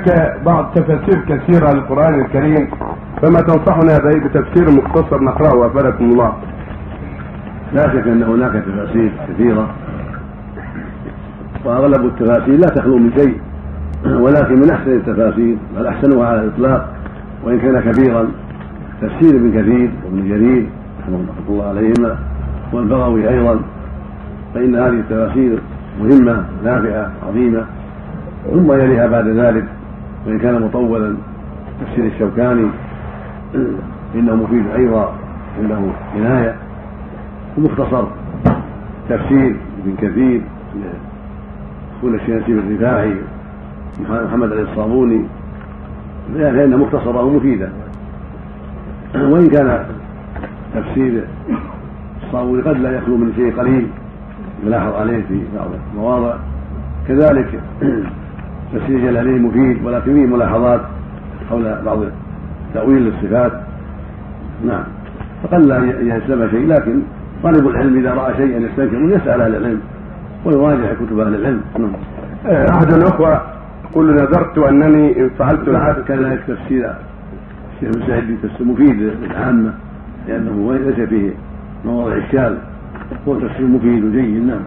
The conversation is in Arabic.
هناك بعض تفاسير كثيرة للقرآن الكريم فما تنصحنا به بتفسير مختصر نقرأه أفادكم الله. لا شك أن هناك تفاسير كثيرة وأغلب التفاسير لا تخلو من شيء ولكن من أحسن التفاسير بل أحسنها على الإطلاق وإن كان كبيرا تفسير ابن كثير وابن جرير رحمه الله عليهما والبغوي أيضا فإن هذه التفاسير مهمة نافعة عظيمة ثم يليها بعد ذلك. وان كان مطولا تفسير الشوكاني إنه مفيد أيضا عنده عناية ومختصر. تفسير ابن كثير يقول الشيخ نسيب الرفاعي محمد علي الصابوني. فإنها مختصرة ومفيدة. وإن كان تفسير الصابوني قد لا يخلو من شيء قليل يلاحظ عليه في بعض المواضع. كذلك تفسير جلالين مفيد ولكن فيه ملاحظات حول بعض تأويل الصفات. نعم. فقل لا يلزم شيء لكن طالب العلم إذا رأى شيئا يستنكر يسأل أهل العلم ويراجع كتب أهل العلم. نعم. أحد الأخوة يقول نذرت أنني إن فعلت العادة كذلك تفسير الشيخ ابن سعيد تفسير مفيد للعامة لأنه ليس فيه مواضع إشكال. هو تفسير مفيد وجيد. نعم.